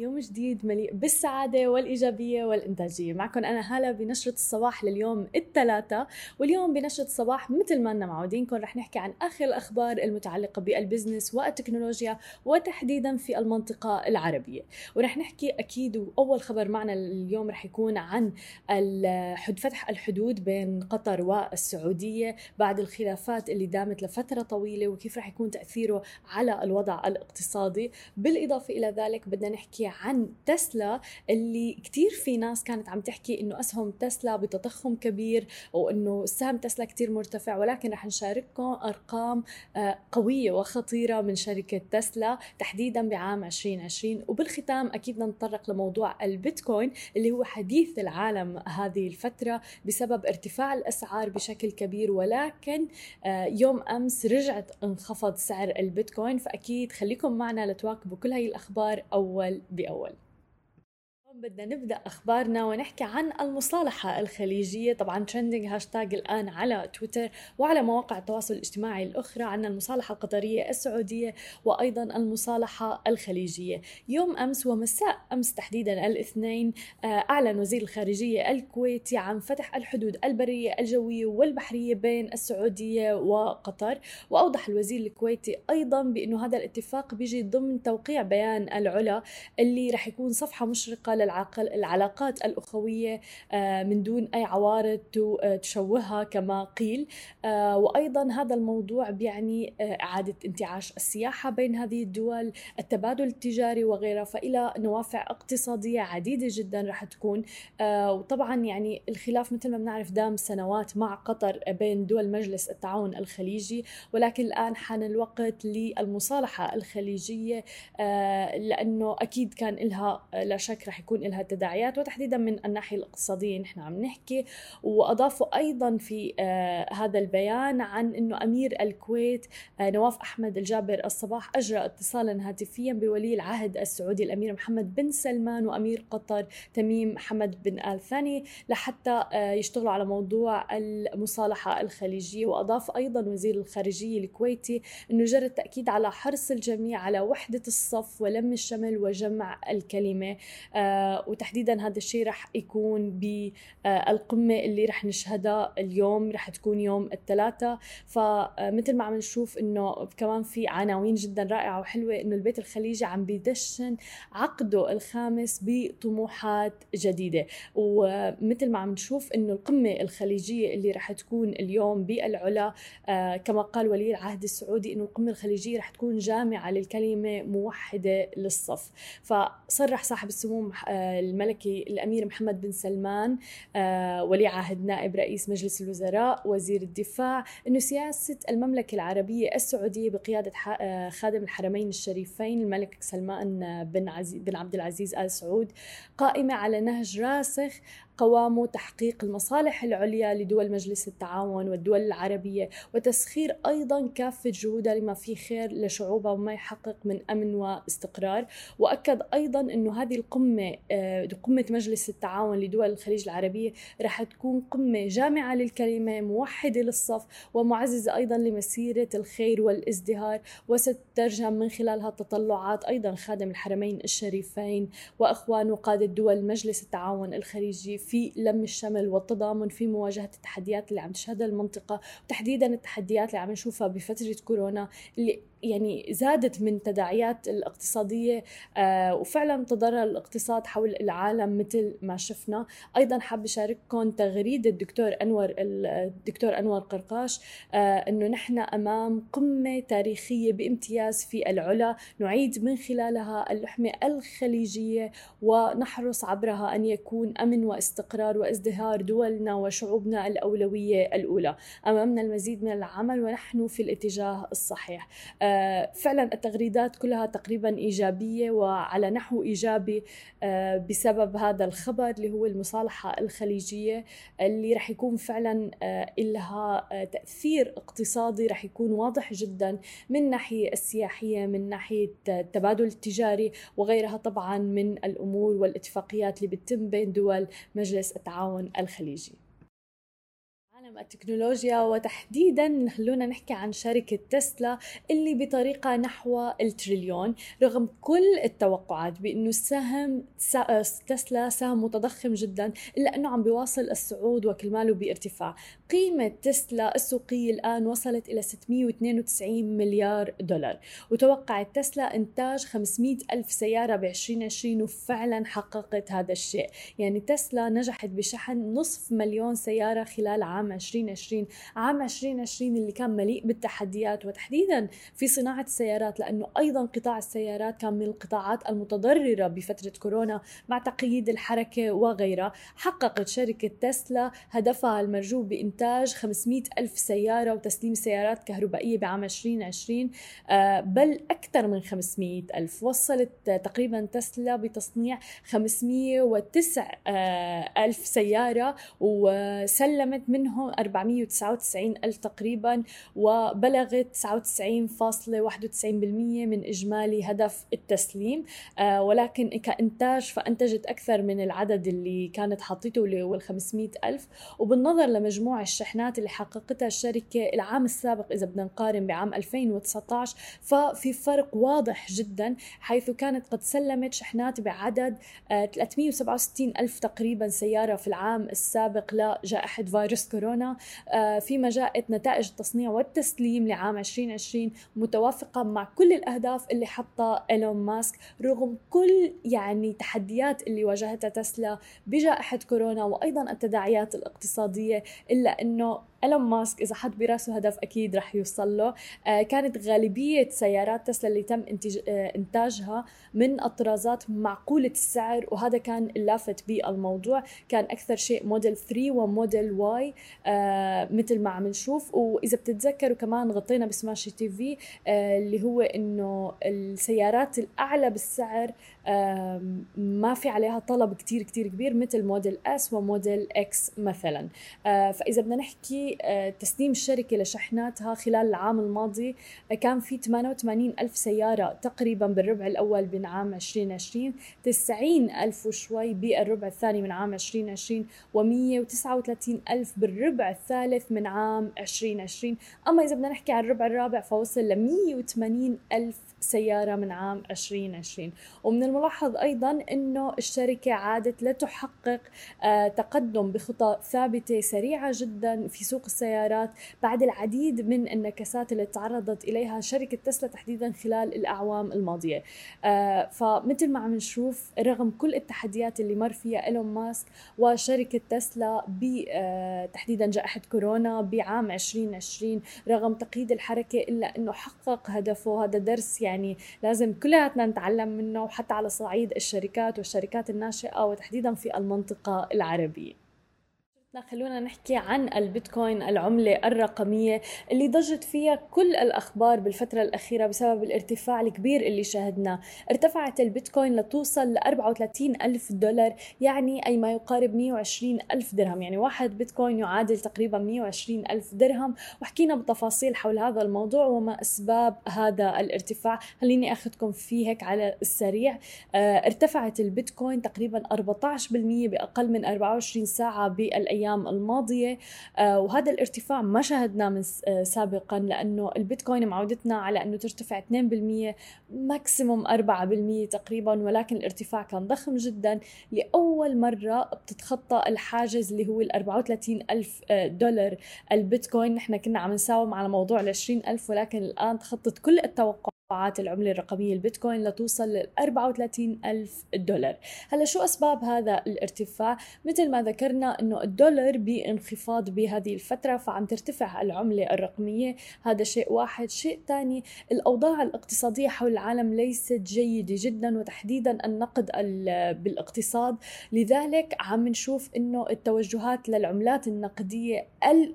يوم جديد مليء بالسعادة والإيجابية والإنتاجية معكم أنا هالة بنشرة الصباح لليوم الثلاثاء واليوم بنشرة الصباح مثل ما أننا معودينكم رح نحكي عن آخر الأخبار المتعلقة بالبزنس والتكنولوجيا وتحديدا في المنطقة العربية. ورح نحكي أكيد وأول خبر معنا اليوم رح يكون عن فتح الحدود بين قطر والسعودية بعد الخلافات اللي دامت لفترة طويلة وكيف رح يكون تأثيره على الوضع الاقتصادي. بالإضافة إلى ذلك بدنا نحكي عن تسلا اللي كتير في ناس كانت عم تحكي إنه أسهم تسلا بتضخم كبير وإنه سهم تسلا كتير مرتفع ولكن رح نشارككم أرقام آه، قوية وخطيرة من شركة تسلا تحديدا بعام 2020 وبالختام أكيد نتطرق لموضوع البيتكوين اللي هو حديث العالم هذه الفترة بسبب ارتفاع الأسعار بشكل كبير ولكن آه، يوم أمس رجعت انخفض سعر البيتكوين. فأكيد خليكم معنا لتواكبوا كل هاي الأخبار أول بأول. بدنا نبدأ أخبارنا ونحكي عن المصالحة الخليجية. طبعا trending hashtag الآن على تويتر وعلى مواقع التواصل الاجتماعي الأخرى عن المصالحة القطرية السعودية وأيضا المصالحة الخليجية. يوم أمس ومساء أمس تحديدا الاثنين آه، أعلن وزير الخارجية الكويتي عن فتح الحدود البرية الجوية والبحرية بين السعودية وقطر. وأوضح الوزير الكويتي أيضا بأنه هذا الاتفاق بيجي ضمن توقيع بيان العلا اللي رح يكون صفحة مشرقة العلاقات الأخوية آه، من دون أي عوارض آه، تشوهها كما قيل. آه، وأيضا هذا الموضوع بيعني إعادة انتعاش السياحة بين هذه الدول التبادل التجاري وغيرها فإلى نوافع اقتصادية عديدة جدا رح تكون. وطبعا يعني الخلاف مثل ما بنعرف دام سنوات مع قطر بين دول مجلس التعاون الخليجي ولكن الآن حان الوقت للمصالحة الخليجية. لأنه أكيد كان لها لا شك رح يكون لها تداعيات وتحديدا من الناحية الاقتصادية نحن عم نحكي. وأضافوا أيضا في آه هذا البيان عن أنه أمير الكويت آه نواف أحمد الجابر الصباح أجرى اتصالا هاتفيا بولي العهد السعودي الأمير محمد بن سلمان وأمير قطر تميم محمد بن آل ثاني لحتى آه يشتغلوا على موضوع المصالحة الخليجية. وأضاف أيضا وزير الخارجية الكويتي أنه جرى التأكيد على حرص الجميع على وحدة الصف ولم الشمل وجمع الكلمة. آه وتحديدا هذا الشيء رح يكون بالقمة اللي رح نشهدها اليوم رح تكون يوم الثلاثاء فمثل ما عم نشوف إنه كمان في عناوين جدا رائعة وحلوة إنه البيت الخليجي عم بيدشن عقده الخامس بطموحات جديدة. ومثل ما عم نشوف إنه القمة الخليجية اللي رح تكون اليوم بالعلا آه، كما قال ولي العهد السعودي إنه القمة الخليجية رح تكون جامعة للكلمة موحدة للصف. فصرح صاحب السمو آه، الملكي الأمير محمد بن سلمان آه، ولي عهد نائب رئيس مجلس الوزراء وزير الدفاع إنه سياسة المملكة العربية السعودية بقيادة آه، خادم الحرمين الشريفين الملك سلمان بن عزيز بن عبد العزيز آل سعود قائمة على نهج راسخ قوامه تحقيق المصالح العليا لدول مجلس التعاون والدول العربية وتسخير أيضا كافة جهودها لما فيه خير لشعوبها وما يحقق من أمن واستقرار. وأكد أيضا أنه هذه القمة آه، قمة مجلس التعاون لدول الخليج العربية رح تكون قمة جامعة للكلمة موحدة للصف ومعززة أيضا لمسيرة الخير والازدهار وستترجم من خلالها تطلعات أيضا خادم الحرمين الشريفين وأخوان وقادة دول مجلس التعاون الخليجي في لم الشمل والتضامن في مواجهة التحديات اللي عم تشهدها المنطقة وتحديدا التحديات اللي عم نشوفها بفترة كورونا اللي يعني زادت من تداعيات الاقتصادية آه وفعلا تضرر الاقتصاد حول العالم مثل ما شفنا. أيضا حاب أشارككم تغريدة الدكتور أنور الدكتور أنور قرقاش آه أنه نحن أمام قمة تاريخية بامتياز في العلا. نعيد من خلالها اللحمة الخليجية ونحرص عبرها أن يكون أمن واستقرار وازدهار دولنا وشعوبنا الأولوية الأولى. أمامنا المزيد من العمل ونحن في الاتجاه الصحيح. آه فعلا التغريدات كلها تقريبا إيجابية وعلى نحو إيجابي آه، بسبب هذا الخبر اللي هو المصالحة الخليجية اللي رح يكون فعلا آه، لها آه، تأثير اقتصادي رح يكون واضح جدا من ناحية السياحية من ناحية التبادل التجاري وغيرها طبعا من الأمور والاتفاقيات اللي بتتم بين دول مجلس التعاون الخليجي. عالم التكنولوجيا وتحديدا خلونا نحكي عن شركة تسلا اللي بطريقة نحو التريليون رغم كل التوقعات بأنه السهم تسلا سهم متضخم جدا إلا أنه عم بيواصل الصعود وكل بارتفاع. قيمة تسلا السوقية الآن وصلت إلى 692 مليار دولار وتوقعت تسلا إنتاج 500 ألف سيارة ب 2020 وفعلا حققت هذا الشيء. يعني تسلا نجحت بشحن نصف مليون سيارة خلال عام 2020 عام 2020 اللي كان مليء بالتحديات وتحديدا في صناعة السيارات لأنه أيضا قطاع السيارات كان من القطاعات المتضررة بفترة كورونا مع تقييد الحركة وغيرها. حققت شركة تسلا هدفها المرجو بإنتاج 500 ألف سيارة وتسليم سيارات كهربائية بعام 2020 آه، بل أكثر من 500 ألف. وصلت تقريبا تسلا بتصنيع 509 آه، ألف سيارة وسلمت منهم 499 ألف تقريبا وبلغت 99.91% من إجمالي هدف التسليم. آه، ولكن كإنتاج فأنتجت أكثر من العدد اللي كانت حاطته اللي هو ال 500 ألف. وبالنظر لمجموع الشحنات اللي حققتها الشركة العام السابق إذا بدنا نقارن بعام 2019 ففي فرق واضح جدا حيث كانت قد سلمت شحنات بعدد 367 آه، ألف تقريبا سيارة في العام السابق لجائحة فيروس كورونا. آه، فيما جاءت نتائج التصنيع والتسليم لعام 2020 متوافقة مع كل الأهداف اللي حطها إيلون ماسك رغم كل يعني تحديات اللي واجهتها تسلا بجائحة كورونا وأيضا التداعيات الاقتصادية إلا أنه إيلون ماسك إذا حط براسه هدف أكيد رح يوصل له. آه كانت غالبية سيارات تسلا اللي تم آه إنتاجها من الطرازات معقولة السعر وهذا كان اللافت بالموضوع. كان أكثر شيء موديل 3 و Model Y آه مثل ما عم نشوف. وإذا بتتذكروا كمان غطينا ب Smashi TV اللي هو إنه السيارات الأعلى بالسعر ما في عليها طلب كتير كتير كبير مثل Model S و Model X مثلا. فإذا بدنا نحكي آه، تسليم الشركة لشحناتها خلال العام الماضي آه، كان في 88 ألف سيارة تقريبا بالربع الأول من عام 2020 90 ألف وشوي بالربع الثاني من عام 2020 و139 ألف بالربع الثالث من عام 2020 أما إذا بدنا نحكي عن الربع الرابع فوصل ل 180 ألف سيارة من عام 2020 ومن الملاحظ أيضا أنه الشركة عادت لتحقق آه، تقدم بخطى ثابتة سريعة جدا في سوق السيارات بعد العديد من النكسات اللي تعرضت إليها شركة تسلا تحديدا خلال الأعوام الماضية. آه، فمثل ما عم نشوف رغم كل التحديات اللي مر فيها إيلون ماسك وشركة تسلا آه، جائحة كورونا بعام 2020 رغم تقييد الحركة إلا أنه حقق هدفه هذا درس يعني يعني لازم كلياتنا نتعلم منه وحتى على صعيد الشركات والشركات الناشئة وتحديدا في المنطقة العربية خلونا نحكي عن البيتكوين العملة الرقمية اللي ضجت فيها كل الأخبار بالفترة الأخيرة بسبب الارتفاع الكبير اللي شاهدناه. ارتفعت البيتكوين لتوصل ل 34 ألف دولار يعني أي ما يقارب 120 ألف درهم. يعني واحد بيتكوين يعادل تقريبا 120 ألف درهم. وحكينا بتفاصيل حول هذا الموضوع وما أسباب هذا الارتفاع. خليني أخذكم فيه هيك على السريع. آه ارتفعت البيتكوين تقريبا 14% بأقل من 24 ساعة بالأيام. الأيام الماضية. آه، وهذا الارتفاع ما شاهدناه من آه، سابقا لأنه البيتكوين معودتنا على أنه ترتفع 2% ماكسيموم 4% تقريبا ولكن الارتفاع كان ضخم جدا. لأول مرة بتتخطى الحاجز اللي هو ال 34 ألف آه، دولار البيتكوين. نحن كنا عم نساوم على موضوع ال 20 ألف ولكن الآن تخطت كل التوقعات. توقعات العملة الرقمية البيتكوين لتوصل ل 34 ألف دولار. هلا شو أسباب هذا الارتفاع؟ مثل ما ذكرنا أنه الدولار بانخفاض بهذه الفترة فعم ترتفع العملة الرقمية. هذا شيء واحد. شيء ثاني الأوضاع الاقتصادية حول العالم ليست جيدة جدا وتحديدا النقد بالاقتصاد. لذلك عم نشوف أنه التوجهات للعملات النقدية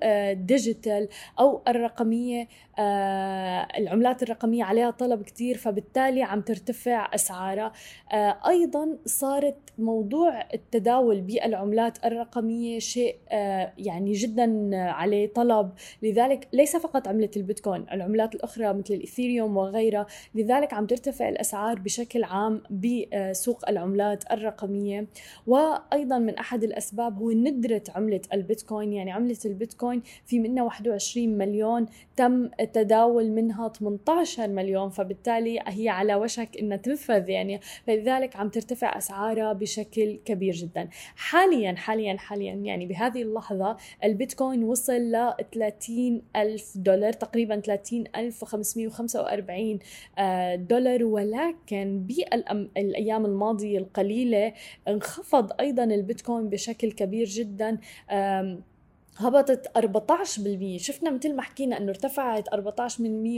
الديجيتال أو الرقمية آه، العملات الرقمية عليها طلب طلب كتير فبالتالي عم ترتفع أسعارها آه، أيضا صارت موضوع التداول بالعملات الرقمية شيء آه، يعني جدا عليه طلب. لذلك ليس فقط عملة البيتكوين العملات الأخرى مثل الإثيريوم وغيرها. لذلك عم ترتفع الأسعار بشكل عام بسوق العملات الرقمية. وأيضا من أحد الأسباب هو ندرة عملة البيتكوين. يعني عملة البيتكوين في منها 21 مليون تم التداول منها 18 مليون فبالتالي هي على وشك إنها تنفذ يعني. فلذلك عم ترتفع أسعارها بشكل كبير جدا. حاليا حاليا حاليا يعني بهذه اللحظة البيتكوين وصل ل 30 ألف دولار تقريبا 30 ألف 545 آه، دولار. ولكن بالأيام الماضية القليلة انخفض أيضا البيتكوين بشكل كبير جدا. هبطت 14% شفنا مثل ما حكينا إنه ارتفعت 14%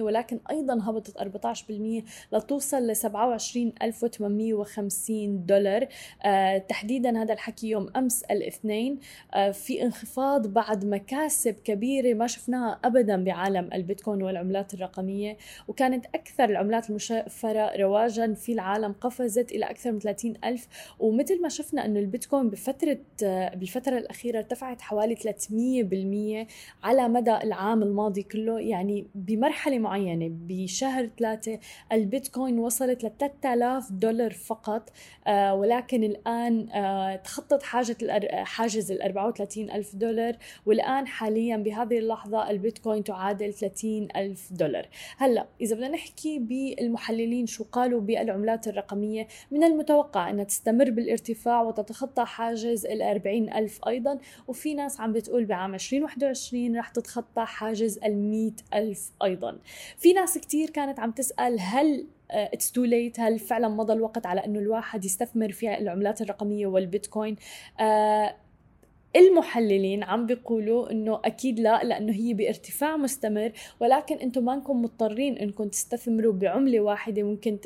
ولكن أيضا هبطت 14% لتوصل ل 27850 دولار. آه تحديدا هذا الحكي يوم أمس الاثنين. آه في انخفاض بعد مكاسب كبيرة ما شفناها ابدا بعالم البيتكوين والعملات الرقمية وكانت أكثر العملات المشفرة رواجا في العالم قفزت إلى أكثر من 30 ألف. ومثل ما شفنا إنه البيتكوين بفترة آه بالفترة الأخيرة ارتفعت حوالي 300 على مدى العام الماضي كله يعني بمرحلة معينة بشهر ثلاثة البيتكوين وصلت ل 3000 دولار فقط آه ولكن الآن آه تخطت حاجة حاجز ال 34 ألف دولار والآن حاليا بهذه اللحظة البيتكوين تعادل 30 ألف دولار. هلأ إذا بدنا نحكي بالمحللين شو قالوا بالعملات الرقمية من المتوقع أنها تستمر بالارتفاع وتتخطى حاجز ال 40 ألف أيضا وفي ناس عم بتقول بعام 2021 رح تتخطى حاجز ال ألف أيضا. في ناس كتير كانت عم تسأل هل it's too late هل فعلا مضى الوقت على إنه الواحد يستثمر في العملات الرقمية والبيتكوين؟ آه المحللين عم بيقولوا إنه أكيد لا لأنه هي بارتفاع مستمر ولكن إنتم ما انكم مضطرين إنكم تستثمروا بعملة واحدة ممكن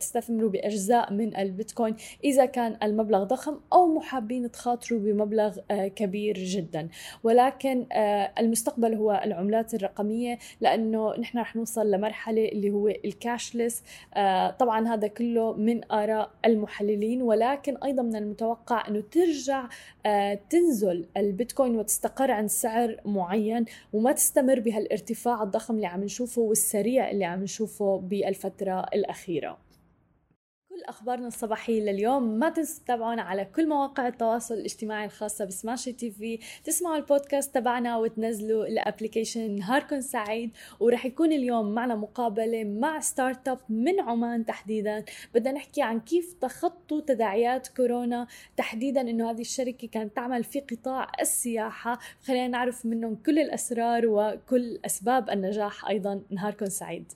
تستثمروا بأجزاء من البيتكوين إذا كان المبلغ ضخم أو محابين تخاطروا بمبلغ آه، كبير جدا. ولكن آه، المستقبل هو العملات الرقمية لأنه نحن رح نوصل لمرحلة اللي هو الكاشلس. آه، طبعا هذا كله من آراء المحللين ولكن أيضا من المتوقع إنه ترجع تنزل تنزل البيتكوين وتستقر عند سعر معين وما تستمر بهالارتفاع الضخم اللي عم نشوفه والسريع اللي عم نشوفه بالفترة الأخيرة. كل أخبارنا الصباحية لليوم ما تنسوا تتابعونا على كل مواقع التواصل الاجتماعي الخاصة ب Smashi TV. تسمعوا البودكاست تبعنا وتنزلوا ال application نهاركم سعيد ورح يكون اليوم معنا مقابلة مع startup من عمان تحديدا. بدنا نحكي عن كيف تخطوا تداعيات كورونا تحديدا إنه هذه الشركة كانت تعمل في قطاع السياحة. خلينا نعرف منهم كل الأسرار وكل أسباب النجاح أيضا. نهاركم سعيد.